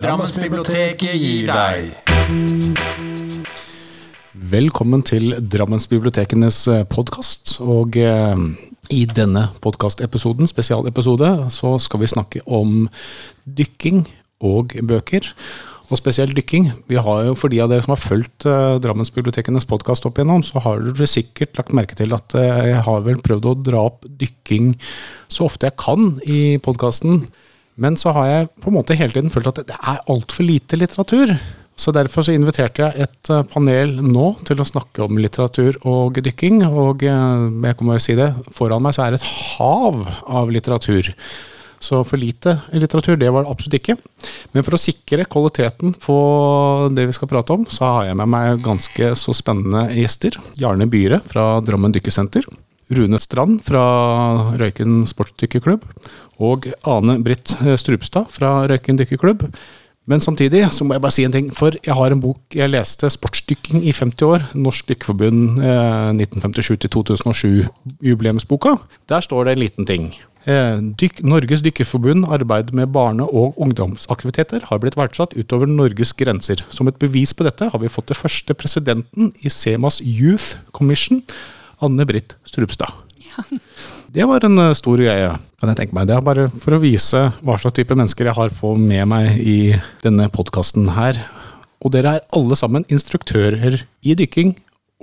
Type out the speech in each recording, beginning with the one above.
Drammensbiblioteket gir deg Velkommen til Drammensbibliotekenes podkast. Og eh, i denne podkastepisoden, spesialepisode, så skal vi snakke om dykking og bøker. Og spesielt dykking. Vi har jo, For de av dere som har fulgt eh, Drammensbibliotekenes podkast opp igjennom, så har dere sikkert lagt merke til at eh, jeg har vel prøvd å dra opp dykking så ofte jeg kan i podkasten. Men så har jeg på en måte hele tiden følt at det er altfor lite litteratur. Så Derfor så inviterte jeg et eh, panel nå til å snakke om litteratur og dykking. Og eh, jeg kommer jo si det, foran meg så er det et hav av litteratur. Så for lite litteratur, det var det absolutt ikke. Men for å sikre kvaliteten på det vi skal prate om, så har jeg med meg ganske så spennende gjester. Jarne Byhre fra Drammen Dykkesenter. Rune Strand fra Røyken sportsdykkerklubb. Og Ane Britt Strupstad fra Røyken dykkerklubb. Men samtidig så må jeg bare si en ting. For jeg har en bok jeg leste, 'Sportsdykking i 50 år'. Norsk Dykkerforbund eh, 1957-2007-jubileumsboka. Der står det en liten ting. Eh, dyk, Norges Dykkerforbund arbeider med barne- og ungdomsaktiviteter har blitt verdsatt utover Norges grenser. Som et bevis på dette har vi fått det første presidenten i Semas Youth Commission, Anne Britt Strupstad. Det var en eh, stor greie, kan jeg tenke meg. Det er bare for å vise hva slags type mennesker jeg har på med meg i denne podkasten her. Og dere er alle sammen instruktører i dykking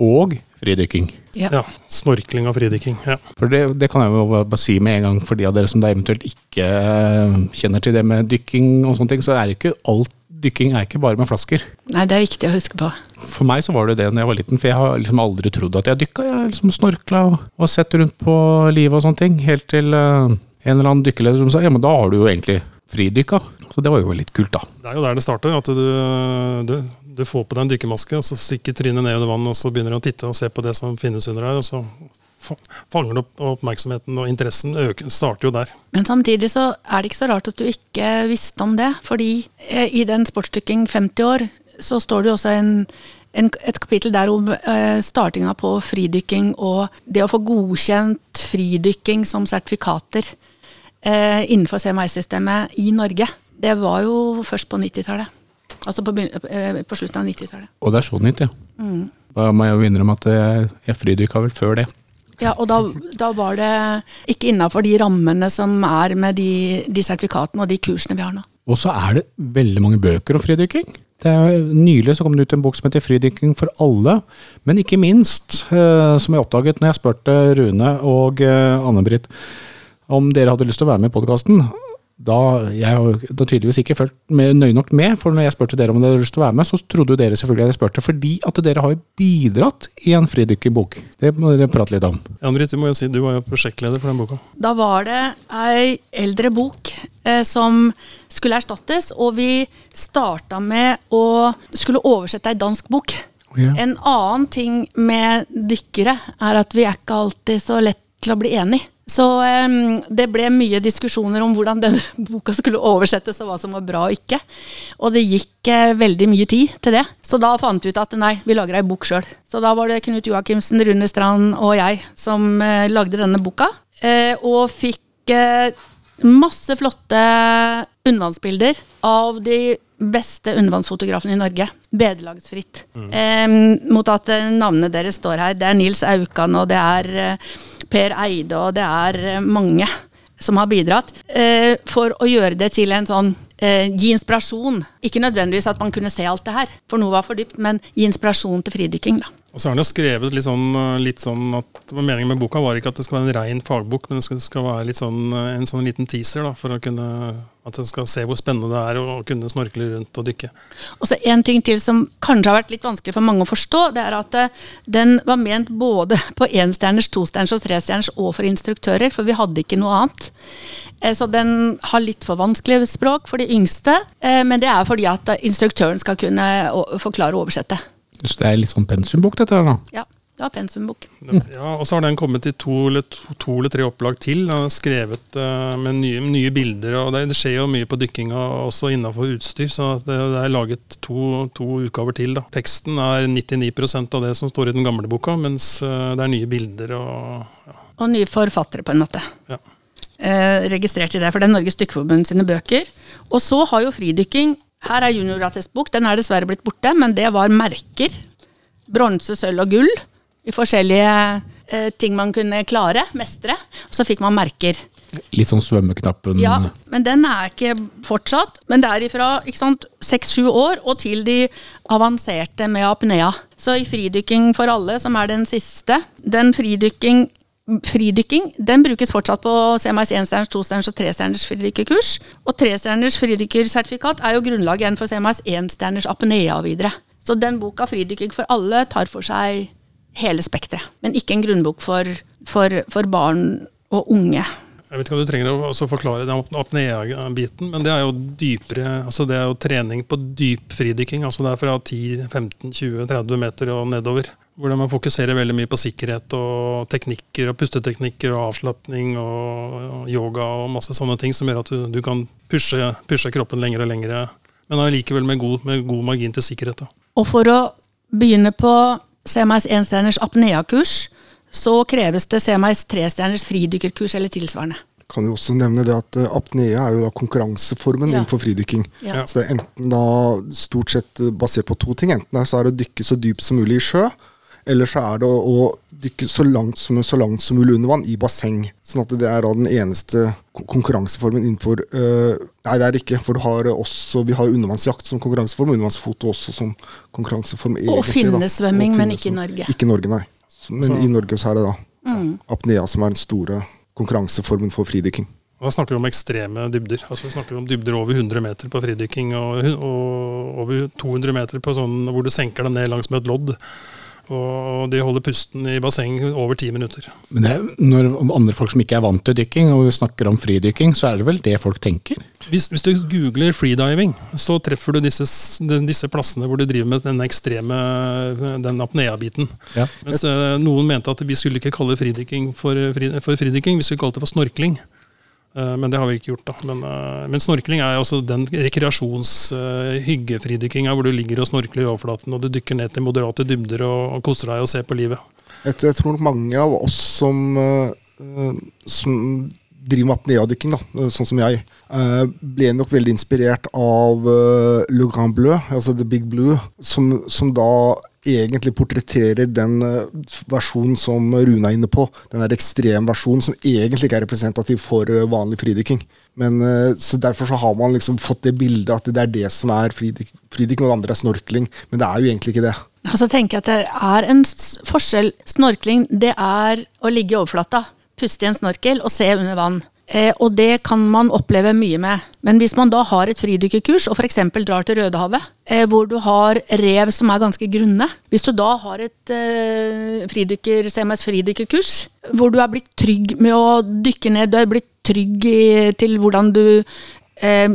og fridykking. Ja. Ja, Snorkling og fridykking. Ja. For det, det kan jeg jo bare si med en gang for de av dere som da eventuelt ikke eh, kjenner til det med dykking og sånne ting, så er det ikke alt Dykking er ikke bare med flasker. Nei, det er viktig å huske på. For meg så var det det da jeg var liten, for jeg har liksom aldri trodd at jeg dykka. Jeg har liksom snorkla og, og sett rundt på livet og sånne ting, helt til uh, en eller annen dykkerleder som sa ja, men da har du jo egentlig fridykka. Så det var jo litt kult, da. Det er jo der det starter. At du, du, du får på deg en dykkermaske, og så stikker trynet ned under vann, og så begynner du å titte og se på det som finnes under der. og så fanger opp oppmerksomheten, og interessen øker, starter jo der. Men samtidig så er det ikke så rart at du ikke visste om det. Fordi eh, i den Sportsdykking 50 år, så står det jo også en, en, et kapittel der om eh, startinga på fridykking og det å få godkjent fridykking som sertifikater eh, innenfor CMI-systemet i Norge. Det var jo først på 90-tallet. Altså på, begyn- eh, på slutten av 90-tallet. Og det er så nytt, ja. Da må jeg jo innrømme at jeg, jeg fridykka vel før det. Ja, og da, da var det ikke innafor de rammene som er med de, de sertifikatene og de kursene vi har nå. Og så er det veldig mange bøker om fridykking. Er, nylig så kom det ut en bok som heter 'Fridykking for alle'. Men ikke minst, eh, som jeg oppdaget når jeg spurte Rune og eh, Anne-Britt om dere hadde lyst til å være med i podkasten. Da jeg har da tydeligvis ikke fulgt med, nøye nok med, for når jeg spurte dere om dere hadde lyst til å være med, så trodde jo dere selvfølgelig at jeg spurte, fordi at dere har bidratt i en fridykkerbok. Det må dere prate litt om. Jan-Britt, du må jo si, du var jo prosjektleder for den boka. Da var det ei eldre bok eh, som skulle erstattes, og vi starta med å skulle oversette ei dansk bok. Ja. En annen ting med dykkere er at vi er ikke alltid så lett til å bli enig. Så um, det ble mye diskusjoner om hvordan denne boka skulle oversettes, og hva som var bra og ikke. Og det gikk uh, veldig mye tid til det. Så da fant vi ut at nei, vi lager ei bok sjøl. Så da var det Knut Joakimsen, Rune Strand og jeg som uh, lagde denne boka. Uh, og fikk masse flotte undervannsbilder av de beste undervannsfotografene i Norge. Vederlagsfritt. Eh, mot at navnene deres står her. Det er Nils Aukan, og det er Per Eide, og det er eh, mange som har bidratt. Eh, for å gjøre det til en sånn eh, Gi inspirasjon. Ikke nødvendigvis at man kunne se alt det her, for noe var for dypt, men gi inspirasjon til fridykking, da. Og så har han jo skrevet litt sånn, eh, litt sånn at Meningen med boka var ikke at det skal være en rein fagbok, men det skal, skal være sånn, eh, en sånn liten teaser da, for å kunne at en skal se hvor spennende det er å kunne snorkle rundt og dykke. Og så En ting til som kanskje har vært litt vanskelig for mange å forstå, det er at eh, den var ment både på enstjerners, tostjerners og trestjerners og for instruktører, for vi hadde ikke noe annet. Så den har litt for vanskelig språk for de yngste, men det er fordi at instruktøren skal kunne forklare og oversette. Så det er litt sånn pensumbok, dette her, da. Ja, det var pensumbok. Ja, Og så har den kommet i to eller, to, to eller tre opplag til. Den er skrevet uh, med nye, nye bilder. og det, det skjer jo mye på dykkinga også innafor utstyr, så det, det er laget to, to utgaver til. da. Teksten er 99% av det som står i den gamle boka, mens uh, det er nye bilder og ja. Og nye forfattere, på en måte. ja. eh, registrert i det, for det er Norges Dykkerforbund sine bøker. Og så har jo fridykking Her er juniorgratisbok. den er dessverre blitt borte, men det var merker. Bronse, sølv og gull i forskjellige eh, ting man kunne klare, mestre. Og så fikk man merker. Litt sånn svømmeknappen. Ja, men den er ikke fortsatt. Men det er ifra seks-sju år og til de avanserte med apnea. Så i fridykking for alle, som er den siste, den fridykking Fridykking den brukes fortsatt på CMIs 1-stjerners, 2-stjerners og 3-stjerners fridykkerkurs. Og 3-stjerners fridykkersertifikat er jo grunnlaget igjen for CMIs 1-stjerners apnea og videre. Så den boka, 'Fridykking for alle', tar for seg hele spekteret. Men ikke en grunnbok for, for, for barn og unge. Jeg vet ikke om du trenger å forklare den apnea-biten, men det er jo dypere, altså det er jo trening på dyp fridykking. altså Det er fra 10-15-20-30 meter og nedover. Hvordan man fokuserer veldig mye på sikkerhet og teknikker og pusteteknikker og avslapning og yoga og masse sånne ting som gjør at du, du kan pushe, pushe, kroppen lenger og lenger, men allikevel med, med, god margin til sikkerhet. Da. Og for å begynne på CMS 1-stjerners apnea-kurs, så kreves det CMIs trestjerners fridykkerkurs eller tilsvarende. Kan jo også nevne det at eh, Apnea er jo da konkurranseformen ja. innenfor fridykking. Ja. Så det er enten da stort sett eh, basert på to ting. Enten så er det å dykke så dypt som mulig i sjø, eller så er det å, dykke så langt, som, så langt som mulig under vann i basseng. Sånn at det er da den eneste konkurranseformen innenfor øh, Nei, det er det ikke. For har også, vi har undervannsjakt som konkurranseform, og undervannsfoto også som konkurranseform. Egentlig, og finnesvømming, men ikke i Norge. Ikke i Norge, nei. Men så. i Norge så er det da mm. apnea som er den store konkurranseformen for fridykking. Da snakker vi om ekstreme dybder. Altså vi snakker om dybder over 100 meter på fridykking og, og over 200 meter på sånn hvor du senker deg ned langs med et lodd. Og de holder pusten i basseng over ti minutter. Men det, når andre folk som ikke er vant til dykking, og vi snakker om fridykking, så er det vel det folk tenker? Hvis, hvis du googler freediving, så treffer du disse, disse, plassene hvor du driver med den ekstreme den apnea-biten. Ja. Mens eh, noen mente at vi skulle ikke kalle fridykking for, for fridykking, vi skulle kalle det for snorkling. Eh, men det har vi ikke gjort. da. Men, eh, men snorkling er altså den rekreasjons-hyggefridykkinga eh, hvor du ligger og snorkler i overflaten og du dykker ned til moderate dybder og, og koser deg og ser på livet. Jeg, jeg tror mange av oss som, som driver med apneadykking, sånn som jeg, ble nok veldig inspirert av Le Grand Bleu, altså The Big Blue, som, som da egentlig portretterer den eh, versjonen som Rune er inne på. Den der ekstrem versjonen som egentlig ikke er representativ for eh, vanlig fridykking. Men, eh, så Derfor så har man liksom fått det bildet at det er det som er fridykking, og det andre er snorkling. Men det er jo egentlig ikke det. Og så tenker jeg at det er en forskjell. Snorkling, det er å ligge i overflata, puste i en snorkel og se under vann. Eh, og det kan man oppleve mye med. Men hvis man da har et fridykkerkurs, og f.eks. drar til Rødehavet, eh, hvor du har rev som er ganske grunne Hvis du da har et eh, fridykker, CMS fridykkerkurs, hvor du er blitt trygg med å dykke ned, du er blitt trygg i, til hvordan du eh,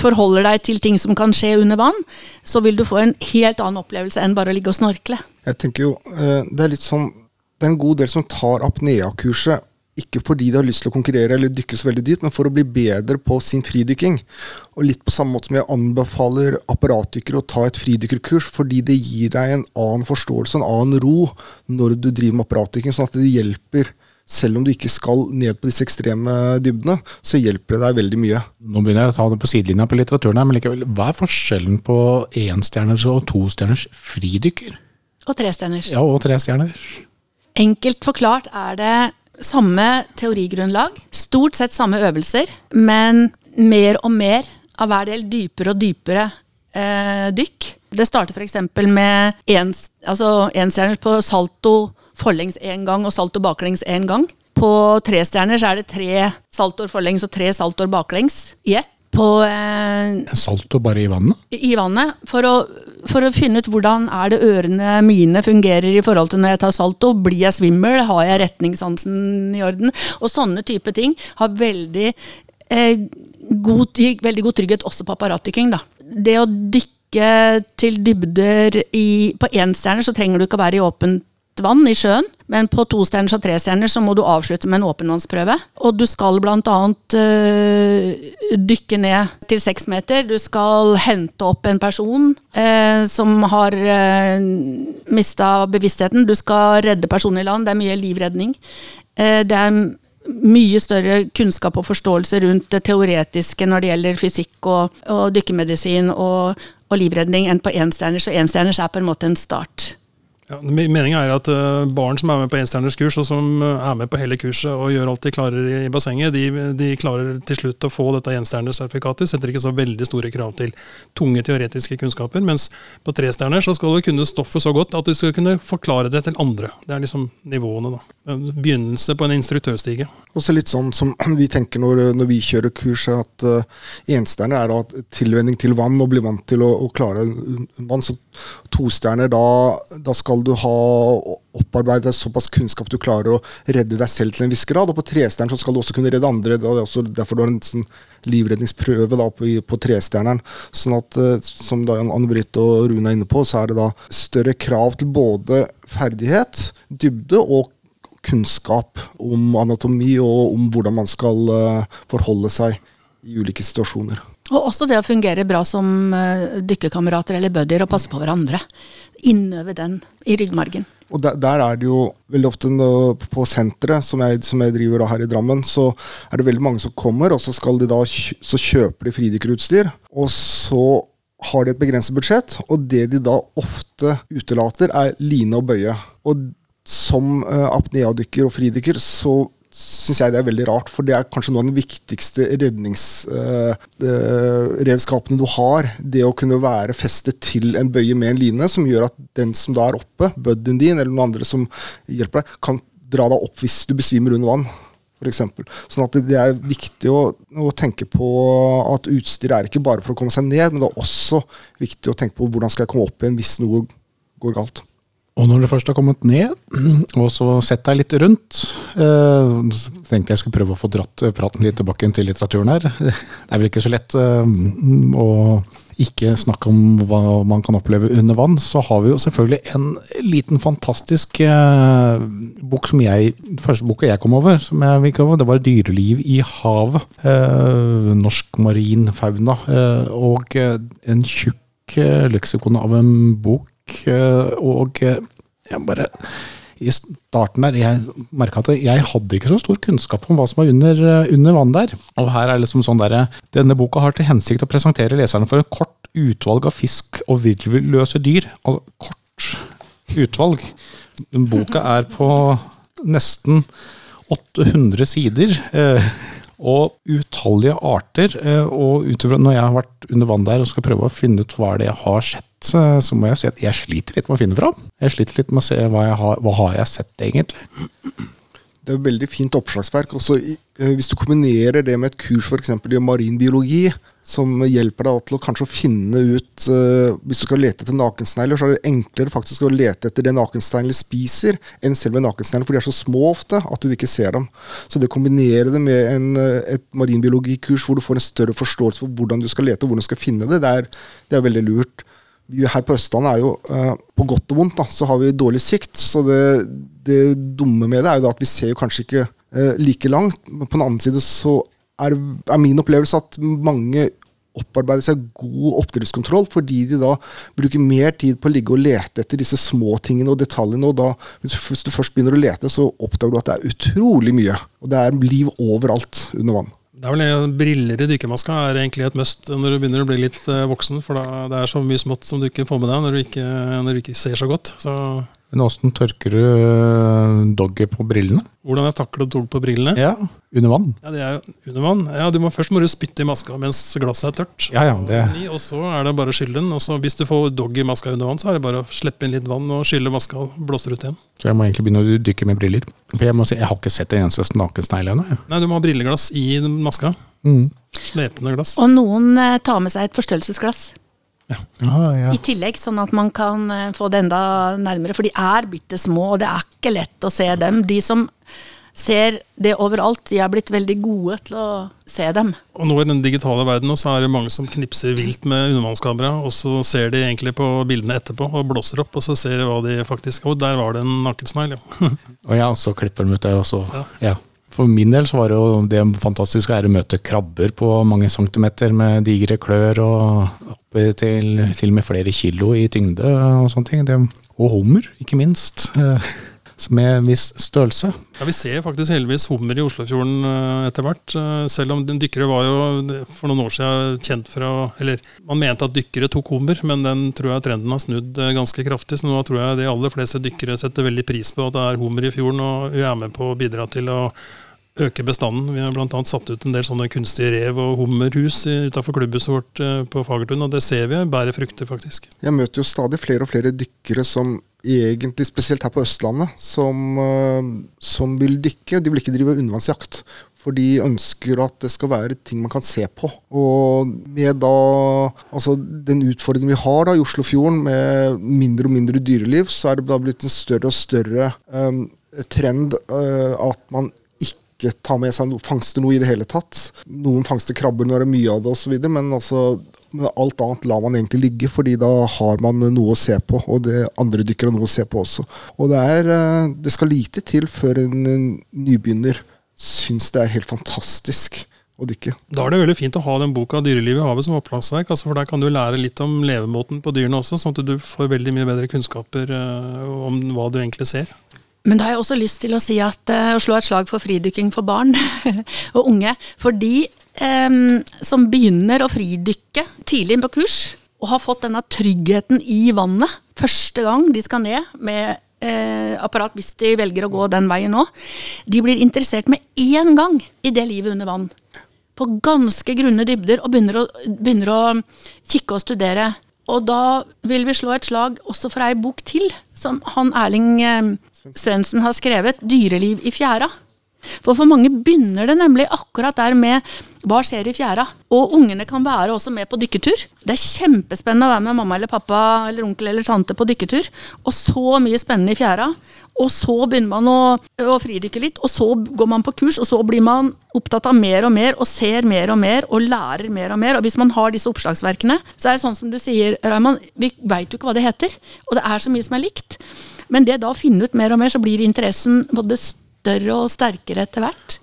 forholder deg til ting som kan skje under vann, så vil du få en helt annen opplevelse enn bare å ligge og snorkle. Jeg tenker jo, eh, Det er litt sånn det er en god del som tar apnea-kurset ikke fordi de har lyst til å konkurrere eller dykke så veldig dypt, men for å bli bedre på sin fridykking. Og litt på samme måte som jeg anbefaler apparatdykkere å ta et fridykkerkurs, fordi det gir deg en annen forståelse, en annen ro, når du driver med apparatdykking, sånn at det hjelper. Selv om du ikke skal ned på disse ekstreme dybdene, så hjelper det deg veldig mye. Nå begynner jeg å ta det på sidelinja på litteraturen her, men likevel, hva er forskjellen på enstjerners og tostjerners fridykker? Og trestjerners. Ja, og trestjerners. Enkelt forklart er det samme teorigrunnlag, stort sett samme øvelser, men mer og mer av hver del dypere og dypere eh, dykk. Det starter f.eks. med énstjerner altså på salto forlengs én gang og salto baklengs én gang. På trestjerner så er det tre saltoer forlengs og tre saltoer baklengs i ett på eh, Salto bare i vannet? I vannet. For å, for å, finne ut hvordan er det ørene mine fungerer i forhold til når jeg tar salto. Blir jeg svimmel? Har jeg retningssansen i orden? Og sånne type ting har veldig, eh, god, veldig god trygghet også på apparatdykking. Det å dykke til dybder i, på énstjerner, så trenger du ikke å være i åpent vann i sjøen, men på tostjerners og trestjerners så må du avslutte med en åpenvannsprøve. Og du skal bl.a. øh, dykke ned til seks meter. Du skal hente opp en person øh, som har øh, mista bevisstheten. Du skal redde personen i land. Det er mye livredning. Uh, det er mye større kunnskap og forståelse rundt det teoretiske når det gjelder fysikk og, og dykkermedisin og, og livredning enn på enstjerners, og enstjerners er på en måte en start. Ja, Meninga er at uh, barn som er med på enstjerners kurs, og som uh, er med på hele kurset og gjør alt de klarer i, bassenget, de, de, klarer til slutt å få dette enstjernersertifikatet. Setter ikke så veldig store krav til tunge teoretiske kunnskaper. Mens på trestjerner så skal du kunne stoffet så godt at du skal kunne forklare det til andre. Det er liksom nivåene, da. Begynnelse på en instruktørstige. Også litt sånn som vi tenker når, når vi kjører kurs, at uh, enstjerner er da tilvenning til vann og blir vant til å, å klare vann. Så tostjerner, da, da skal skal du ha opparbeidet såpass kunnskap du klarer å redde deg selv til en viss grad. Og på trestjerneren så skal du også kunne redde andre. Det er også derfor du har en sånn livredningsprøve da på, på trestjerneren. Sånn at, eh, som Anne-Britt og Rune er inne på, så er det da større krav til både ferdighet, dybde og kunnskap om anatomi og om hvordan man skal eh, forholde seg i ulike situasjoner. Og også det å fungere bra som uh, dykkerkamerater eller buddier og passe på hverandre. Innøve den i ryggmargen. Og der, der, er det jo veldig ofte på senteret, som jeg, som jeg driver her i Drammen, så er det veldig mange som kommer, og så, de da, så kjøper de fridykkerutstyr. Og så har de et begrenset budsjett, og det de da ofte utelater, er line og bøye. Og som uh, apneadykker og fridykker så syns jeg det er veldig rart, for det er kanskje noen av de viktigste redningsredskapene uh, du har. Det å kunne være festet til en bøye med en line, som gjør at den som da er oppe, buddyen din eller noen andre som hjelper deg, kan dra deg opp hvis du besvimer under vann. For eksempel. sånn at Det er viktig å, å, tenke på at utstyr er ikke bare for å komme seg ned, men det er også viktig å tenke på hvordan skal jeg komme opp igjen hvis noe går galt. Og når du først har kommet ned, og så sett deg litt rundt eh, så tenkte jeg skulle prøve å få dratt praten litt tilbake til litteraturen her. Det er vel ikke så lett eh, å ikke snakke om hva man kan oppleve under vann. Så har vi jo selvfølgelig en liten fantastisk eh, bok som jeg Første boka jeg kom over, som jeg gikk over, det var 'Dyreliv i havet'. norsk marin fauna. og en tjukk leksikon av en bok Eh, og eh, jeg bare i starten der, Jeg merka at jeg hadde ikke så stor kunnskap om hva som var under, eh, under vann der. Og her er liksom sånn der, Denne boka har til hensikt å presentere leserne for et kort utvalg av fisk og virvelløse dyr. Altså kort utvalg. Boka er på nesten 800 sider. Og utallige arter. Og utover når jeg har vært under vann der og skal prøve å finne ut hva det jeg har sett Eh, så må jeg si at jeg sliter litt med å finne fram. Jeg sliter litt med å se hva jeg har, hva har jeg sett, egentlig. Det er et veldig fint oppslagsverk. Også eh, hvis du kombinerer det med et kurs for i marinbiologi, som hjelper deg til å kanskje finne ut uh, Hvis du skal lete etter nakensnegler, så er det enklere faktisk å lete etter det nakensneglene spiser, enn selve nakensneglene, for de er så små ofte at du ikke ser dem. Så det å kombinere det med en, et marinbiologikurs hvor du får en større forståelse for hvordan du skal lete og hvordan du skal finne det, det er, det er veldig lurt her på Østlandet er jo uh, på godt og vondt, da, så har vi dårlig sikt. Så det, det dumme med det er jo da at vi ser jo kanskje ikke uh, like langt. Men på den annen side så er, er, min opplevelse at mange opparbeider seg god oppdriftskontroll fordi de da bruker mer tid på å ligge og lete etter disse små tingene og detaljene. og da, Hvis du først begynner å lete, så oppdager du at det er utrolig mye. Og det er liv overalt under vann. Det er vel Briller i dykkermaska er egentlig et must når du begynner å bli litt eh, voksen. For da, det er så mye smått som du ikke får med deg når du ikke, når du ikke ser så godt. Så men åssen tørker du eh, dogget på brillene? Hvordan jeg takler dog på brillene? Ja, Under vann. Ja, det er under vann. Ja, du må Først må du spytte i maska mens glasset er tørt. Ja, ja, det... Og så er det bare å skylle den. Og så hvis du får dog i maska under vann, så er det bare å slippe inn litt vann og skylle maska og blåse ut igjen. Så jeg må egentlig begynne å dykke med briller. For jeg må si, jeg har ikke sett en eneste nakensnegl ennå. Nei, du må ha brilleglass i maska. Mm. Slepende glass. Og noen eh, tar med seg et forstørrelsesglass. Ja. Ah, ja. I tillegg, sånn at man kan eh, få det enda nærmere. For de er bitte små, og det er ikke lett å se dem. De som ser det overalt, de er blitt veldig gode til å se dem. Og nå i den digitale verden så er det mange som knipser vilt med undervannskamera, og så ser de egentlig på bildene etterpå og blåser opp, og så ser de hva de faktisk Og der var det en nakensnegl, ja. og ja, så klipper de ut det, og så ja. ja. For min del så var det jo det fantastiske er å møte krabber på mange centimeter med digre klør og opp til, til og med flere kilo i tyngde og sånne ting. Det, og hummer, ikke minst. Med en viss størrelse. Ja, Vi ser faktisk heldigvis hummer i Oslofjorden eh, etter hvert. eh, Selv om dykkere var jo for noen år siden kjent fra Eller man mente at dykkere tok hummer, men den tror jeg trenden har snudd eh, ganske kraftig. Så nå tror jeg de aller fleste dykkere setter veldig pris på at det er hummer i fjorden, og vi er med på å bidra til å øke bestanden. Vi har bl.a. satt ut en del sånne kunstige rev- og hummerhus utafor klubbhuset vårt på Fagertun, og det ser vi bærer frukter, faktisk. Jeg møter jo stadig flere og flere dykkere som egentlig, spesielt her på Østlandet, som, eh, som vil dykke. De vil ikke drive undervannsjakt. For de ønsker at det skal være ting man kan se på. Og med da altså den utfordringen vi har da i Oslofjorden med mindre og mindre dyreliv, så er det da blitt en større og større eh, trend eh, at man ikke tar med seg noe, fangster noe i det hele tatt. Noen fangster krabber når det er mye av det osv., men altså men alt annet lar man egentlig ligge, fordi da har man noe å se på. Og det andre dykkere har noe å se på også. Og det, er, eh, det skal lite til før en nybegynner syns det er helt fantastisk å dykke. Da er det veldig fint å ha den boka 'Dyrelivet i havet' som oppslagsverk. Altså for Der kan du lære litt om levemåten på dyrene også, sånn at du får veldig mye bedre kunnskaper eh, om hva du egentlig ser. Men da har jeg også lyst til å si at, eh, å slå et slag for fridykking for barn og unge. For eh, som begynner å fridykke tidlig på kurs, og har fått denne tryggheten i vannet første gang de skal ned med eh, apparat, hvis de velger å gå den veien nå, de blir interessert med én gang i det livet under vann. På ganske grunne dybder, og begynner å, begynner å kikke og studere. Og da vil vi slå et slag også for ei bok til, som han Erling eh, Svendsen har skrevet, 'Dyreliv i fjæra'. For for mange begynner det nemlig akkurat der med hva skjer i fjæra. Og ungene kan være også med på dykketur. Det er kjempespennende å være med mamma eller pappa eller onkel eller tante på dykketur. Og så mye spennende i fjæra. Og så begynner man å, å fridykke litt, og så går man på kurs, og så blir man opptatt av mer og mer, og ser mer og mer, og lærer mer og mer. Og hvis man har disse oppslagsverkene, så er det sånn som du sier, Raymond, vi veit jo ikke hva det heter. Og det er så mye som er likt. Men det da å finne ut mer og mer, så blir interessen både større og sterkere etter hvert.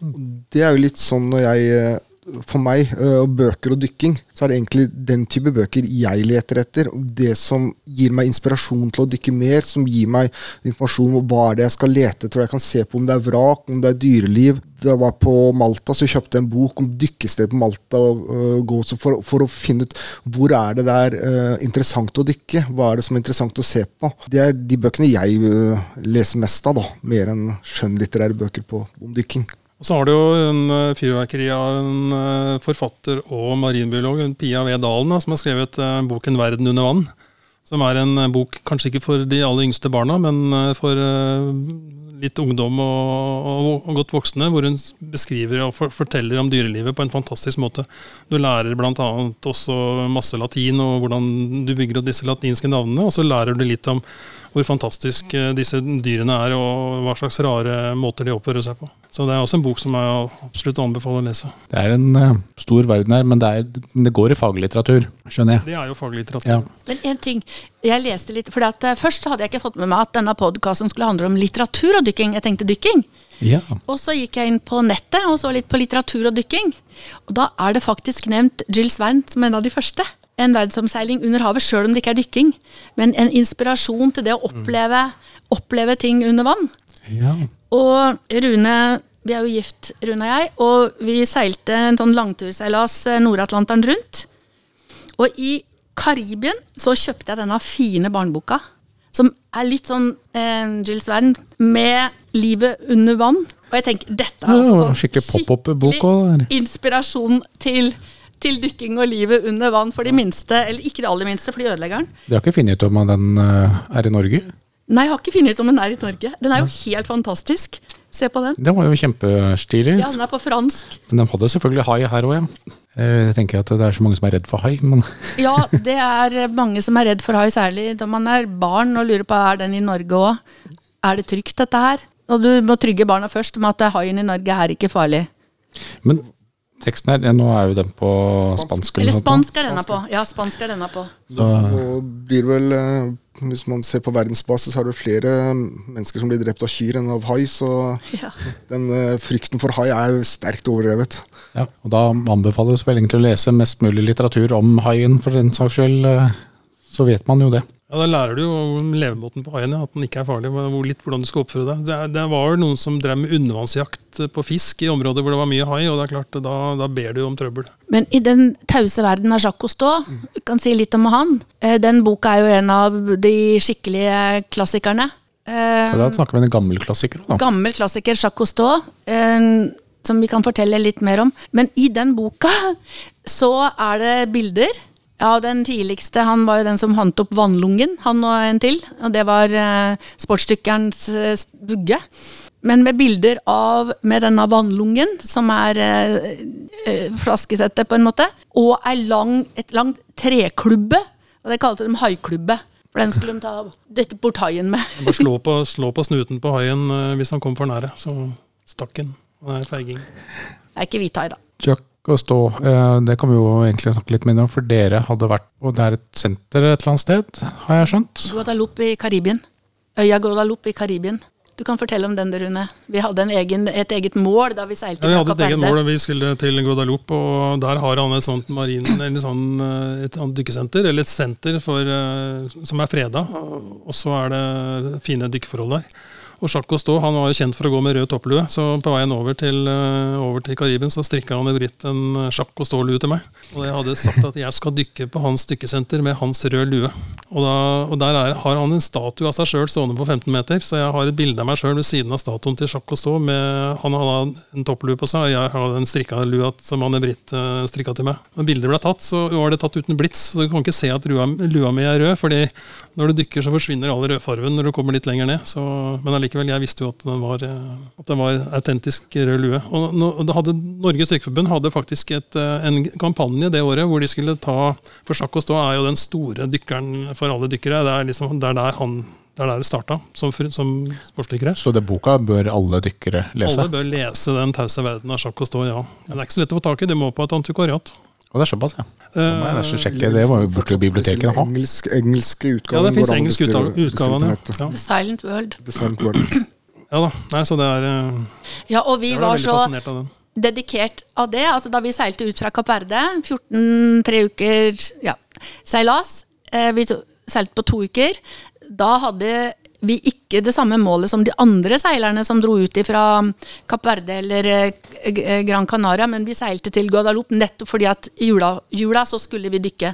Det er jo litt sånn når jeg eh, For meg, eh, og bøker og dykking, så er det egentlig den type bøker jeg leter etter. Og det som gir meg inspirasjon til å dykke mer, som gir meg informasjon om hva er det jeg skal lete etter, jeg kan se på om det er vrak, om det er dyreliv. Da jeg var på Malta, så kjøpte jeg en bok om dykkested på Malta og, så for, for å finne ut hvor er det der uh, interessant å dykke. Hva er det som er interessant å se på. Det er de bøkene jeg uh, leser mest av, da. Mer enn skjønnlitterære bøker på, om dykking. Så har du jo en eh, fyrverkeri av en eh, forfatter og marinbiolog, Pia V. Dalen, som har skrevet eh, boken 'Verden under vann'. Som er en bok kanskje ikke for de aller yngste barna, men for litt ungdom og, godt voksne, hvor hun beskriver og for, forteller om dyrelivet på en fantastisk måte. Du lærer bl.a. også masse latin og hvordan du bygger opp disse latinske navnene, og så lærer du litt om hvor fantastisk eh, disse dyrene er, og hva slags rare måter de oppfører seg på. Så det er også en bok som jeg absolutt anbefaler å lese. Det er en uh, stor verden her, men det, er, det går i faglitteratur, skjønner jeg. Det er jo faglitteratur. Ja. Men en ting, jeg leste litt, for at, eh, Først hadde jeg ikke fått med meg at denne podkasten skulle handle om litteratur og dykking. Jeg tenkte dykking. Ja. Og så gikk jeg inn på nettet og så litt på litteratur og dykking. Og da er det faktisk nevnt Jill Svern som en av de første. En verdensomseiling under havet, sjøl om det ikke er dykking. Men en inspirasjon til det å oppleve, oppleve ting under vann. ja. Og Rune, vi er jo gift, Rune og jeg, og vi seilte en sånn langturseilas eh, Nord-Atlanteren rundt. Og i Karibien så kjøpte jeg denne fine barneboka. Som er litt sånn eh, Gilles Verne med livet under vann. Og jeg tenker, dette er også sånn skikkelig skikkelig inspirasjon til, til dykking og livet under vann for de minste. Eller ikke de aller minste, for de ødelegger den. Dere har ikke funnet ut om den eh, er i Norge? Nei, jeg har ikke funnet ut om den er i Norge. Den er jo helt fantastisk. Se på den. Den var jo kjempestilig. Ja, den er på fransk. Men de hadde selvfølgelig hai her òg, ja. Eh, Jeg tenker at det er så mange som er redd for hai, men Ja, det er mange som er redd for hai, særlig da man er barn og lurer på er den i Norge òg. Er det trygt, dette her? Og du må trygge barna først med at haien i Norge er ikke farlig. Men teksten her, ja, nå er jo den på spansk. Eller spansk er denne på. Ja, spansk er denne på. Så, Og blir vel, eh, hvis man ser på verdensbasis, så er det flere mennesker som blir drept av kyr enn av hai, så Ja. den eh, frykten for hai er sterkt overdrevet. ja, og da anbefales vel egentlig å lese mest mulig litteratur om haien, for den saks skyld. eh, Så vet man jo det. Ja, Da lærer du jo om levemåten på haien, ja, at den ikke er farlig. men hvor- Litt hvordan du skal oppføre deg. Det, det var noen som drev med undervannsjakt på fisk i områder hvor det var mye hai, og det er klart, da, da ber du om trøbbel. Men i den tause verden av Jacques Cousteau, vi kan si litt om han. Eh, Den boka er jo en av de skikkelige klassikerne. Eh, Ja, da snakker vi om en gammel klassiker. Da. Gammel klassiker, Jacques Cousteau, eh, som vi kan fortelle litt mer om. Men i den boka så er det bilder. Ja, den tidligste, han var jo den som fant opp vannlungen, han og en til. Og det var eh, sportsdykkerens eh, bugge. Men med bilder av med denne vannlungen, som er eh, eh, flaskesettet på en måte, og ei lang, et langt treklubbe. Og det kalte de haiklubbe. For den skulle de ta dytte bort haien med. Bare slå på, slå på snuten på haien eh, hvis han kom for nære. Så stakk han. Det er feiging. Det er ikke hvithai, da. Jack og stå, eh, det kan vi jo egentlig snakke litt mer om, for dere hadde vært på Det er et senter et eller annet sted, har jeg skjønt? Guadalupe i Karibien. Øya Guadalupe i Karibien. Du kan fortelle om den, Rune. Vi hadde en egen, et eget mål da vi seilte Ja, vi hadde et eget mål, da vi skulle til Guadalupe, og der har han et sånt marin, eller sånn, eh, et dykkesenter, eller et senter for, eh, som er freda, og så er det fine dykkeforhold der. Og Jacques Cousteau han var jo kjent for å gå med rød topplue, så på veien over til, eh, over til Karibien så strikka han i britt en Jacques Cousteau-lue til meg. Og jeg hadde sagt at jeg skal dykke på hans dykkesenter med hans røde lue. Og, da, og der er, har han en statue av seg sjøl stående på 15 meter, så jeg har et bilde av meg sjøl ved siden av statuen til Jacques Cousteau. Med, han hadde en topplue på seg, og jeg hadde en strikka lue som Anne Britt uh, strikka til meg. Når bildet ble tatt, så var det tatt uten blits, så du kan ikke se at lua, lua mi er rød, fordi når du dykker, så forsvinner all rødfarven når du kommer litt lenger ned. Så, men allikevel, jeg visste jo at den var, eh, at den var autentisk rød lue. Og, og hadde, Norges Dykkerforbund hadde faktisk et, eh, en kampanje det året hvor de skulle ta For sjakk og stå er jo den store dykkeren for alle dykkere. Det er liksom, det er der han det er der det starta, som, som sportsdykkere. Så det boka bør alle dykkere lese? Alle bør lese Den tause verden av og Stå ja. Men det er ikke så lett å få tak i, det må på et antikvariat. Og det er såpass, ja. Da må jeg nesten sjekke. Det var jo borte jo biblioteket ha. Engelsk, engelske Ja, det fins engelske utgaven, Ja. ja. The Silent World. Design World. Ja da. Nei, så det er eh, Ja, og vi var så av dedikert av det. Altså, da vi seilte ut fra Kapp Verde, 14-3 uker ja, seilas, eh, vi to, seilte på to uker, da hadde vi ikke det samme målet som de andre seilerne som dro ut fra Kapp Verde eller eh, Gran Canaria, men vi seilte til Guadalupe nettopp fordi at i jula, jula så skulle vi dykke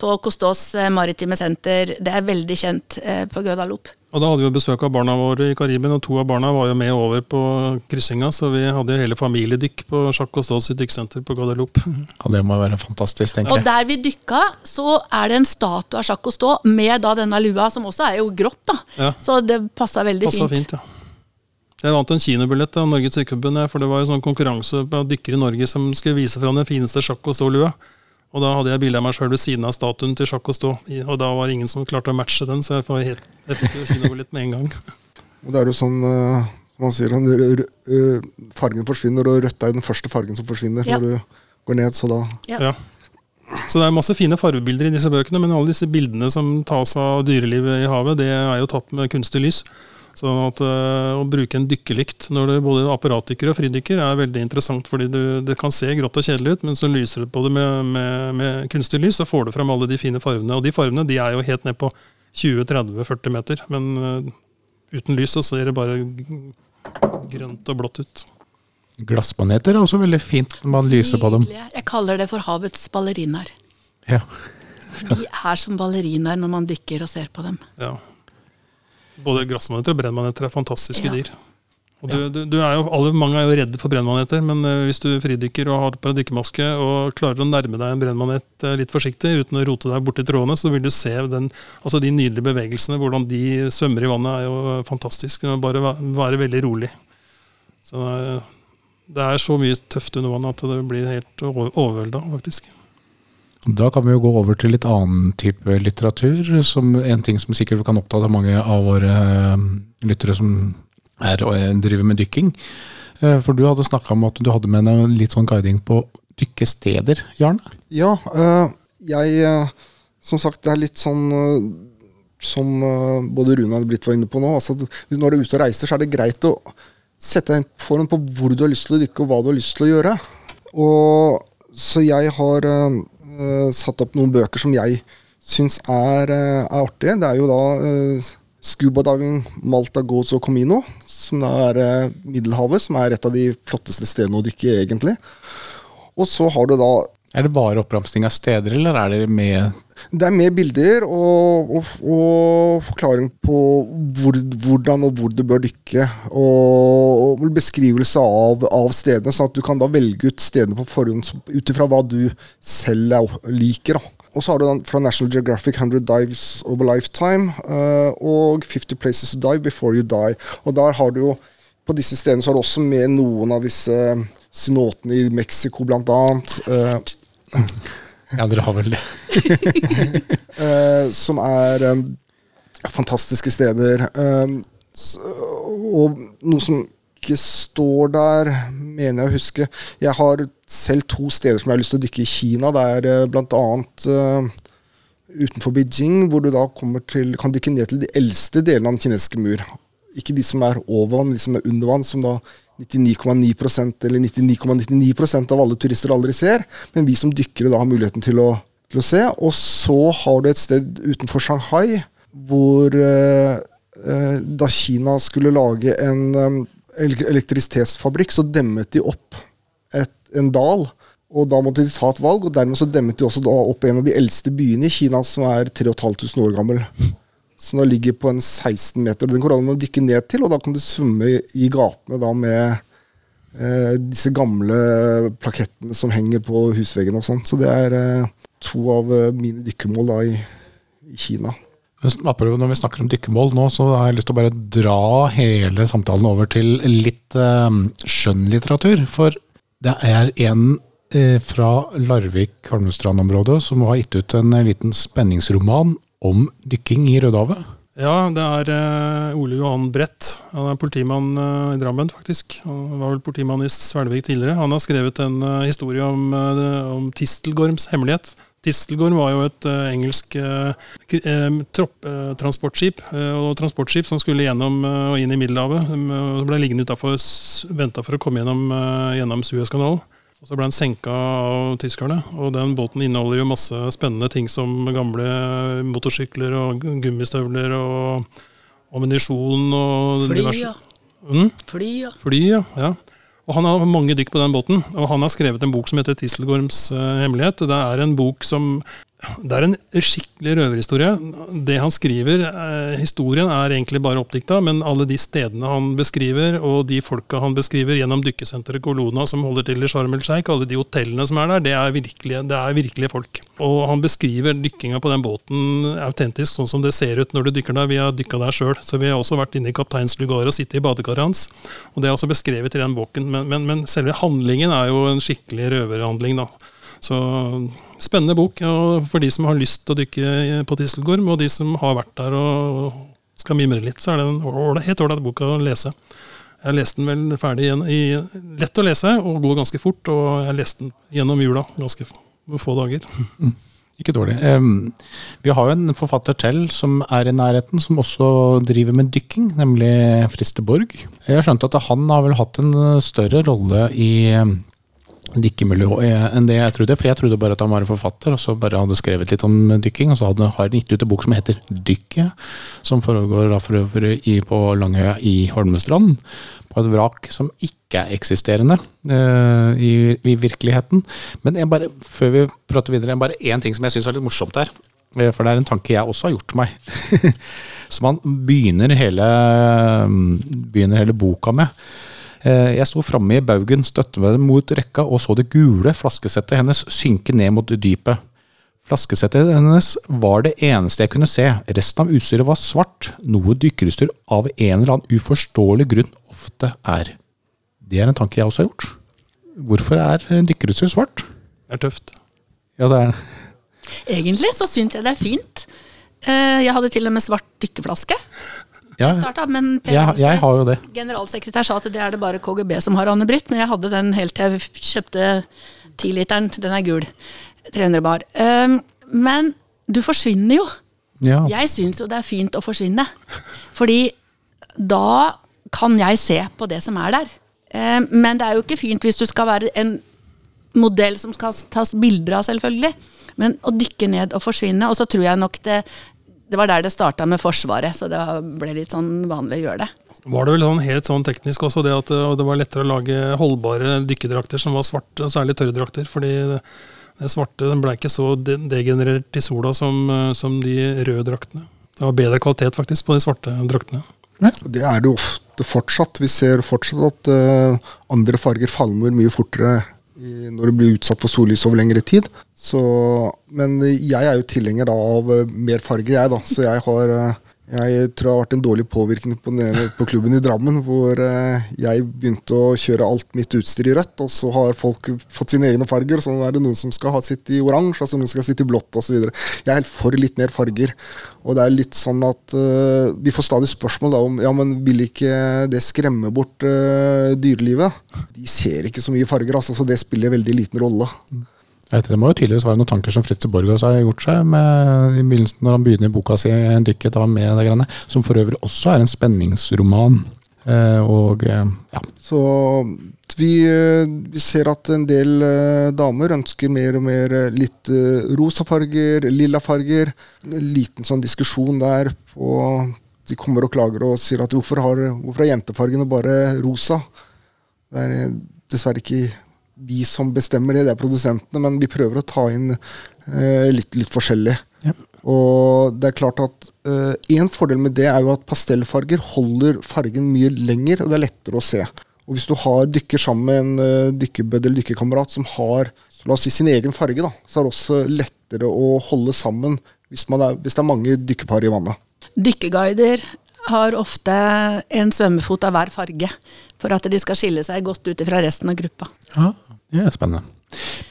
på Costos eh, maritime senter. Det er veldig kjent eh, på Gødalop. Og da hadde vi jo besøk av barna våre i Karibien, og to av barna var jo med over på kryssinga, så vi hadde jo hele familiedykk på Sjakk og sitt dykksenter på Guadeloupe. Ja, det må være fantastisk, tenker jeg. Og der vi dykka, så er det en statue av Sjakk og Stå med da denne lua, som også er jo grått, da. Ja. Så det passa veldig passet fint. fint, ja. Jeg vant en kinobillett av Norges Dykkerforbund, for det var jo sånn konkurranse på dykkere i Norge som skulle vise fram den fineste sjakk- Cousteau-lua. Og da hadde jeg bilde av meg sjøl ved siden av statuen til Jacques Cousteau, Stå. og da var det ingen som klarte å matche den, så jeg, var helt, kinobillett med en gang. Og det er jo sånn eh, man sier, fargen forsvinner, og rødt er den første fargen som forsvinner Ja. når du går ned. Så da Ja. Ja. Så det er masse fine fargebilder i disse bøkene, men alle disse bildene som tas av dyrelivet i havet, det er jo tatt med kunstig lys. Så at, øh, å bruke en dykkerlykt når du både apparatdykker og fridykker er veldig interessant, fordi du, det kan se grått og kjedelig ut, men så lyser du på det med, med, med kunstig lys, så får du frem alle de fine fargene. Og de fargene de er jo helt ned på 20-30-40 meter, men uh, uten lys så ser det bare grønt og blått ut. Glassmaneter er også veldig fint når man lyser på dem. Jeg kaller det for havets ballerinaer. Ja. De er som ballerinaer når man dykker og ser på dem. Ja. Både grassmaneter og brennmaneter er fantastiske Ja. dyr. Og du, du, du er jo, alle, mange er jo redde for brennmaneter, men eh, hvis du fridykker og har på deg dykkermaske og klarer å nærme deg en brennmanet eh, litt forsiktig uten å rote deg borti trådene, så vil du se den, altså de nydelige bevegelsene. Hvordan de svømmer i vannet er jo fantastisk. Det bare væ- være veldig rolig. Så det er, så mye tøft under vannet at det blir helt over- overvelda, faktisk. Da kan vi jo gå over til litt annen type litteratur. Som en ting som sikkert kan oppta mange av våre eh, lyttere som er, eh, driver med dykking. Eh, For du hadde snakka om at du hadde med deg litt sånn guiding på dykkesteder, Jarne? Ja, jeg Som sagt, det er litt sånn som både Rune og Britt var inne på nå. Altså, når du er ute og reiser, så er det greit å sette deg form på hvor du har lyst til å dykke, og hva du har lyst til å gjøre. Og, så jeg har satt opp noen bøker som jeg syns er, eh, er artige. Det er jo da uh, scuba diving, Malta, Gozo Comino, som da er Middelhavet, som er et av de flotteste stedene å dykke egentlig. Og så har du da Er det bare oppramsing av steder, eller er det med Det er med bilder og, og, og forklaring på hvor, hvordan og hvor du bør dykke. Og, og beskrivelse av, av, stedene, sånn at du kan da velge ut stedene på forhånd ut ifra hva du selv liker. da. Og så har du den fra National Geographic 100 Dives Over Lifetime uh, og 50 Places to Dive Before You Die. Og der har du jo På disse stedene så har du også med noen av disse synotene i Mexico, blant annet. Ja, dere har vel det. uh, som er um, fantastiske steder. Um, og noe som ikke står der, mener jeg å huske. Jeg har selv to steder som jeg har lyst til å dykke i Kina. Det er uh, bl.a. Uh, utenfor Beijing, hvor du da til, kan dykke ned til de eldste delene av den kinesiske mur. Ikke de som er over vann, de som er under vann, som da 99,9 eller 99,99 ,99 av alle turister aldri ser. Men vi som dykkere da har muligheten til å, til å, se. Og så har du et sted utenfor Shanghai hvor eh, uh, da Kina skulle lage en um, elektrisitetsfabrikk, så demmet de opp et, en dal. Og da måtte de ta et valg, og dermed så demmet de også opp en av de eldste byene i Kina, som er 3500 år gammel. Som ligger på en 16 meter. Den korallen må du dykke ned til, og da kan du svømme i gatene da med eh, disse gamle plakettene som henger på husveggene og sånn. Så det er eh, to av eh, mine dykkemål da i, i Kina. Når vi snakker om dykkemål nå, så har jeg lyst til å bare dra hele samtalen over til litt eh, skjønnlitteratur. For det er en eh, fra Larvik-Holmestrand-området som har gitt ut en liten spenningsroman om dykking i Rødehavet. Ja, det er uh, Ole Johan Brett. Han er politimann uh, i Drammen, faktisk. Han var vel politimann i Svelvik tidligere. Han har skrevet en uh, historie om, om Tistelgorms hemmelighet. Tistelgorm var jo et engelsk uh, tropptransportskip og transportskip som skulle gjennom og inn i Middelhavet. Og ble liggende utafor, venta for å komme gjennom, gjennom Suezkanalen. Og Så ble den senka av tyskerne. og Den båten inneholder jo masse spennende ting som gamle motorsykler og gummistøvler og ammunisjon og Fly, ja. Mm? Fly, ja. Fly, ja. ja. Og Han har mange dykk på den båten, og han har skrevet en bok som heter 'Tisselgorms uh, hemmelighet'. Det er en bok som det er en skikkelig røverhistorie. Det han skriver, eh, historien er egentlig bare oppdikta, men alle de stedene han beskriver, og de folka han beskriver gjennom dykkesenteret Kolona som holder til i Sharm el Sheikh, alle de hotellene som er der, det er virkelige, det er virkelige folk. Og han beskriver dykkinga på den båten autentisk, sånn som det ser ut når du dykker der. Vi har dykka der sjøl, så vi har også vært inne i kapteins lugar og sittet i badekaret hans. Og det er også beskrevet i den boken, men, men, men selve handlingen er jo en skikkelig røverhandling, da. Så spennende bok for de som har lyst til å dykke på Tisselgorm, og de som har vært der og skal mimre litt, så er det en helt ålreit bok å lese. Jeg har lest den vel ferdig igjen i lett å lese og går ganske fort, og jeg leste den gjennom jula ganske få dager. Mm. Ikke dårlig. Um, vi har jo en forfatter til som er i nærheten, som også driver med dykking, nemlig Fristeborg. Jeg har skjønt at han har vel hatt en større rolle i dykkemiljø enn det jeg trodde. For jeg trodde bare at han var en forfatter, og så bare hadde skrevet litt om dykking. Og så hadde, har han gitt ut en bok som heter 'Dykket', som foregår da for øvrig på Langøya i Holmestrand. På et vrak som ikke er eksisterende uh, i, i, virkeligheten. Men jeg bare, før vi prater videre, bare én ting som jeg syns er litt morsomt her. Eh, for det er en tanke jeg også har gjort meg. som han begynner hele, begynner hele boka med. Eh, jeg sto framme i baugen, støtte meg mot rekka og så det gule flaskesettet hennes synke ned mot dypet. Flaskesettet hennes var det eneste jeg kunne se, resten av utstyret var svart, noe dykkerutstyr av en eller annen uforståelig grunn ofte er. Det er en tanke jeg også har gjort. Hvorfor er dykkerutstyr svart? Det er tøft. Ja, det er Egentlig så syns jeg det er fint. Eh, jeg hadde til og med svart dykkeflaske. Ja, starta, men jeg, jeg, har jo det. generalsekretær sa at det er det bare KGB som har Anne Britt, men jeg hadde den helt til jeg kjøpte tiliteren. Den er gul. 300 bar. Um, men du forsvinner jo. Ja. Jeg syns jo det er fint å forsvinne. Fordi da kan jeg se på det som er der. Um, men det er jo ikke fint hvis du skal være en modell som skal tas bilder av, selvfølgelig. Men å dykke ned og forsvinne, og så tror jeg nok det det var der det starta med Forsvaret, så det ble litt sånn vanlig å gjøre det. Var det vel sånn helt sånn teknisk også, det at det var lettere å lage holdbare dykkerdrakter som var svarte, særlig tørrdrakter? Fordi det svarte den ble ikke så degenerert i sola som, som de røde draktene. Det var bedre kvalitet faktisk på de svarte draktene. Ja. Det er det ofte fortsatt. Vi ser fortsatt at uh, andre farger falmer mye fortere når du blir utsatt for sollys over lengre tid. Så, men jeg er jo tilhenger av eh, mer farger, jeg, da. Så jeg har eh, jeg tror det har vært en dårlig påvirkning på, på, klubben i Drammen, hvor eh, jeg begynte å kjøre alt mitt utstyr i rødt, og så har folk fått sine egne farger. Så er det noen som skal ha sitt i oransje, altså noen skal sitte i blått osv. Jeg er helt for litt mer farger. Og det er litt sånn at uh, vi får stadig spørsmål da om ja, men vil ikke det skremme bort uh, dyrelivet. De ser ikke så mye farger, altså, så det spiller veldig liten rolle. Mm. Det må jo tydeligvis være noen tanker som Fritz Borgaas har gjort seg med, i begynnelsen når han begynner i boka si 'Dykket av med det greiene', som for øvrig også er en spenningsroman. Eh, og eh, ja. Så vi, eh, vi, ser at en del damer ønsker mer og mer litt rosa farger, lilla farger. En liten sånn diskusjon der på De kommer og klager og sier at hvorfor har, hvorfor er jentefargene bare rosa? Det er dessverre ikke vi som bestemmer det, det er produsentene, men vi prøver å ta inn eh, litt, litt, forskjellig. Ja. Og det er klart at eh, En fordel med det er jo at pastellfarger holder fargen mye lenger, og det er lettere å se. Og Hvis du har dykker sammen med en uh, dykkerbødd eller dykkerkamerat som har la oss si sin egen farge, da, så er det også lettere å holde sammen hvis, er, hvis det er mange dykkerpar i vannet. Dykkerguider har ofte en svømmefot av hver farge, for at de skal skille seg godt ut fra resten av gruppa. Ja, det er spennende.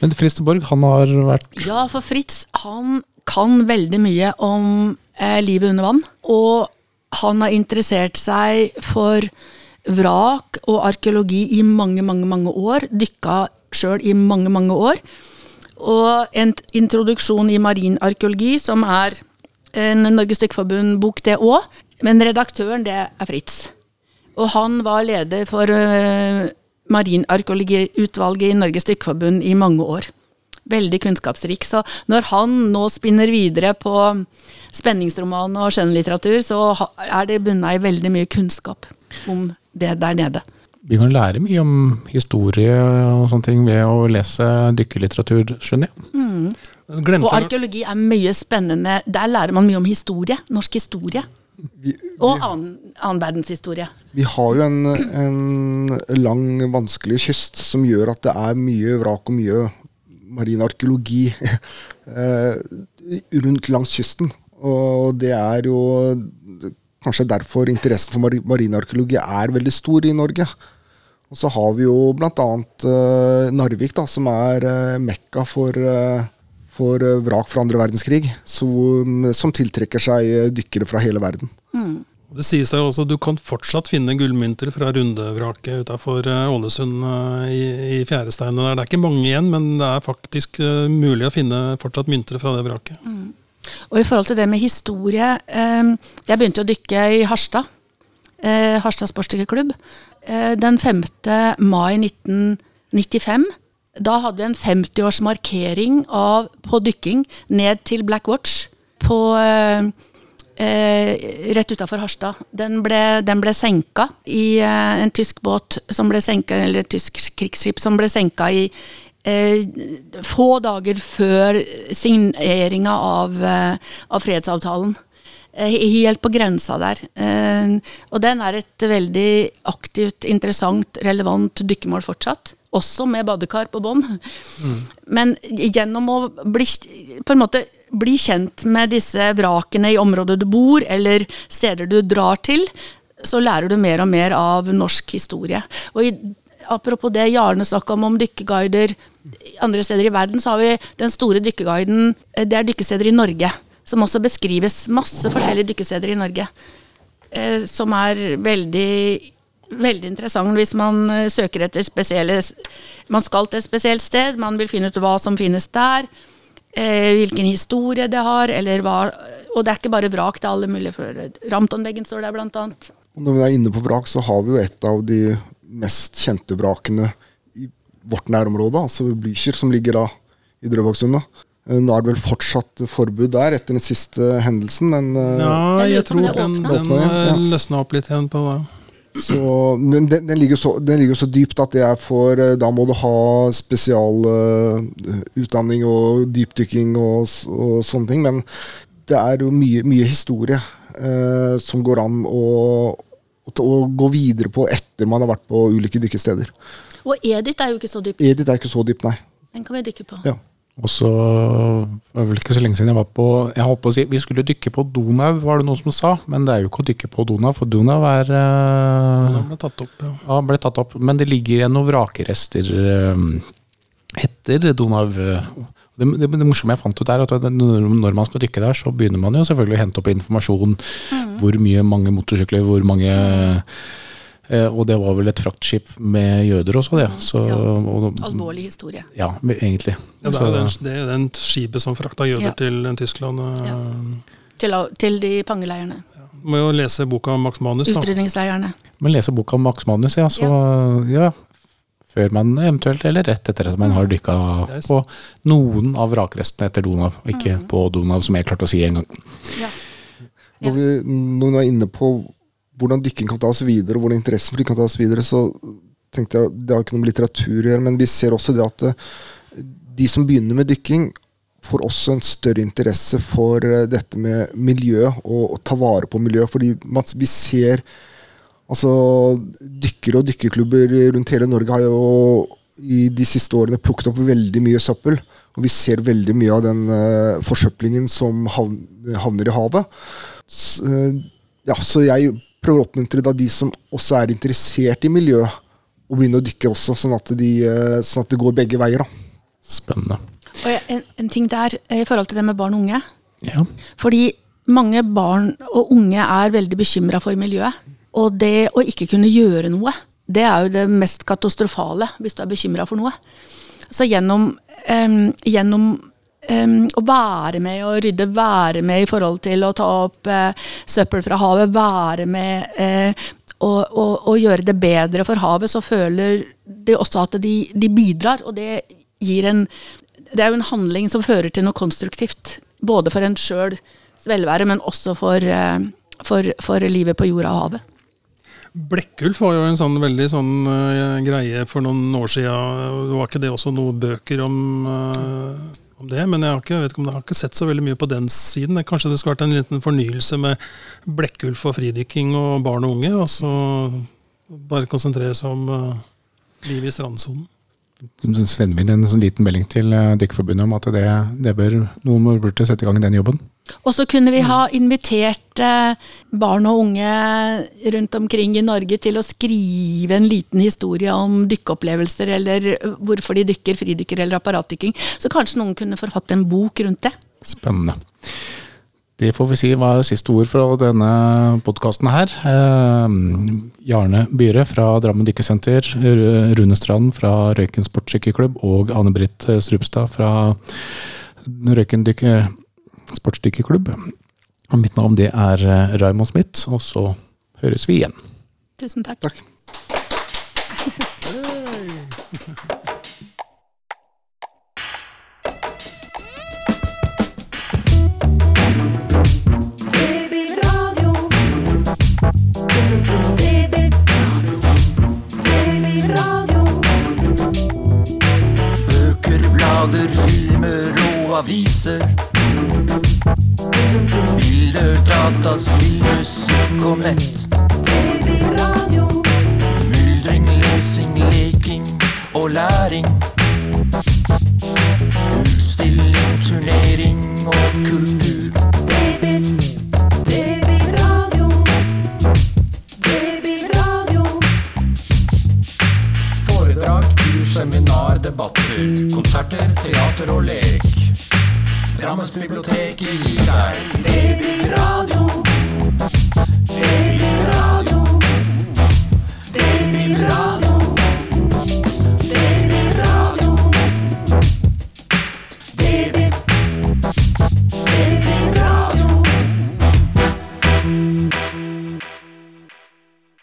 Men Fritz Borg, han har vært Ja, for Fritz han kan veldig mye om eh, livet under vann. Og han har interessert seg for vrak og arkeologi i mange, mange, mange år. Dykka sjøl i mange, mange år. Og en introduksjon i marinarkeologi, som er en Norges Dykkerforbund-bok, det òg. Men redaktøren, det er Fritz. Og han var leder for uh, marinarkeologiutvalget i Norges Dykkerforbund i mange år. Veldig kunnskapsrik. Så når han nå spinner videre på spenningsroman og skjønnlitteratur, så er det bunna i veldig mye kunnskap om det der nede. Vi kan lære mye om historie og sånne ting ved å lese dykkerlitteratur, skjønner jeg. Mm. Og arkeologi er mye spennende. Der lærer man mye om historie. Norsk historie. Vi, vi, og annen, annen, verdenshistorie. Vi har jo en, en, lang, vanskelig kyst som gjør at det er mye vrak og mye marin arkeologi eh, rundt langs kysten. Og det er jo kanskje derfor interessen for marinarkeologi er veldig stor i Norge. Og så har vi jo bl.a. Uh, Narvik, da, som er uh, mekka for uh, for eh, vrak fra andre verdenskrig, som, som tiltrekker seg eh, dykkere fra hele verden. Mm. Det sies seg også at du kan fortsatt finne gullmynter fra Rundevraket utafor eh, Ålesund i, i fjæresteinene der. Det er ikke mange igjen, men det er faktisk mulig å finne fortsatt mynter fra det vraket. Mm. Og i forhold til det med historie Jeg begynte å dykke i Harstad. Harstad sportsdykkerklubb. Den 5. mai 1995 da hadde vi en 50-årsmarkering på dykking ned til Black Watch på eh, eh, rett utafor Harstad. Den ble, den ble senka i eh, en tysk båt som ble senka, eller et tysk krigsskip som ble senka i eh, få dager før signeringa av, eh, av fredsavtalen. Eh, helt på grensa der. og den er et veldig aktivt, interessant, relevant dykkemål fortsatt også med badekar på bånn. Mm. Men gjennom å bli, på en måte, bli kjent med disse vrakene i området du bor, eller steder du drar til, så lærer du mer og mer av norsk historie. Og i, apropos det Jarne snakka om, om dykkerguider andre steder i verden, så har vi den store dykkerguiden Det er dykkesteder i Norge. Som også beskrives masse forskjellige dykkesteder i Norge. Eh, som er veldig veldig interessant hvis man eh, søker etter spesielle Man skal til et spesielt sted, man vil finne ut hva som finnes der. Eh, hvilken historie det har, eller hva Og det er ikke bare vrak, det er alle mulige. For Ramtonveggen står der, blant annet. Når vi er inne på vrak, så har vi jo et av de mest kjente vrakene i vårt nærområde, altså Blücher, som ligger da i Drøbaksundet. Eh, Nå er det vel fortsatt forbud der etter den siste hendelsen, men eh, Ja, Jeg tror den, den, den eh, løsna opp litt igjen på det. Så, men den, den, ligger så, den ligger så dypt at det er for eh, Da må du ha spesialutdanning og dypdykking og, og sånne ting. Men det er jo mye, mye historie uh, som går an å, å, å gå videre på etter man har vært på ulike dykkesteder. Og Edith er jo ikke så dyp. Edith er ikke så dypt, nei. Den kan vi dykke på. Ja. Og så var det vel ikke så lenge siden jeg var på Jeg holdt på å si vi skulle dykke på Donau, var det noen som sa. Men det er jo ikke å dykke på Donau, for Donau er eh, Den ble tatt opp, ja. Ja, ble tatt opp. Men det ligger igjen noen vrakrester eh, etter Donau. Det, det, det morsomme jeg fant ut er at når man skal dykke der, så begynner man jo selvfølgelig å hente opp informasjon. Hvor mye mange motorsykler, hvor mange eh, Og det var vel et fraktskip med jøder også, det. Så, Ja. og, Alvorlig historie. ja, egentlig. Ja, det er den, det er den skipet som frakta jøder Ja. til Tyskland. eh, Ja. Til, til de pangeleirene. Må jo lese boka om Max Manus, da. Utrydningsleirene. Men lese boka om Max Manus, ja, så ja. Før man eventuelt, eller rett etter at man har dykka på noen av vrakrestene etter Donau. Ikke Mm. på Donau, som jeg klarte å si en gang. Ja. Når vi, når vi er inne på hvordan dykking kan ta oss videre, og hvordan interessen for dykking kan ta oss videre, så tenkte jeg det har ikke noe med litteratur å gjøre, men vi ser også det at eh, de som begynner med dykking, får også en større interesse for eh, dette med miljø, og å ta vare på miljø. Fordi man, vi ser altså Dykkere og dykkerklubber rundt hele Norge har jo i de siste årene plukket opp veldig mye søppel. Og vi ser veldig mye av den uh, forsøplingen som havner i havet. Så, uh, ja, så jeg prøver å oppmuntre da de som også er interessert i miljø, å begynne å dykke også, sånn at, de, eh, sånn at det går begge veier. da. Spennende. Og en, en ting der eh, i forhold til det med barn og unge. Ja. Fordi mange barn og unge er veldig bekymra for miljøet. Og det å ikke kunne gjøre noe, det er jo det mest katastrofale hvis du er bekymra for noe. Så gjennom, em, gjennom em, å være med og rydde, være med i forhold til å ta opp uh, søppel fra havet, være med eh, og, gjøre det bedre for havet, så føler de også at de, de bidrar. Og det gir en Det er jo en handling som fører til noe konstruktivt. Både for en sjøls velvære, men også for, eh, for, for livet på jorda og havet. Blekkulf var jo en sånn veldig sånn uh, greie for noen år siden. Var ikke det også noen bøker om, eh, om det? Men jeg har, ikke, ikke jeg har ikke sett så veldig mye på den siden. Kanskje det skulle vært en liten fornyelse med Blekkulf og fridykking og barn og unge, og så bare konsentrere seg om uh, livet i strandsonen. Sender vi inn en sånn liten melding til eh, Dykkerforbundet om at det, det bør noen burde sette i gang den jobben. Og så kunne vi ha invitert eh, barn og unge rundt omkring i Norge til å skrive en liten historie om dykkeopplevelser, eller hvorfor de dykker, fridykker eller apparatdykking. Så kanskje noen kunne forfatte en bok rundt det. Spennende. Det får vi si var siste ord fra denne podkasten her. Eh, Jarne Byhre fra Drammen dykkesenter, Rune Strand fra Røyken sportsdykkerklubb og Anne-Britt Strupstad fra Røyken dykke- sportsdykkerklubb. Og mitt navn det er eh, Raymond Smith, og så høres vi igjen. Tusen takk. Takk. aviser. Bilder, data, spill, musikk og nett.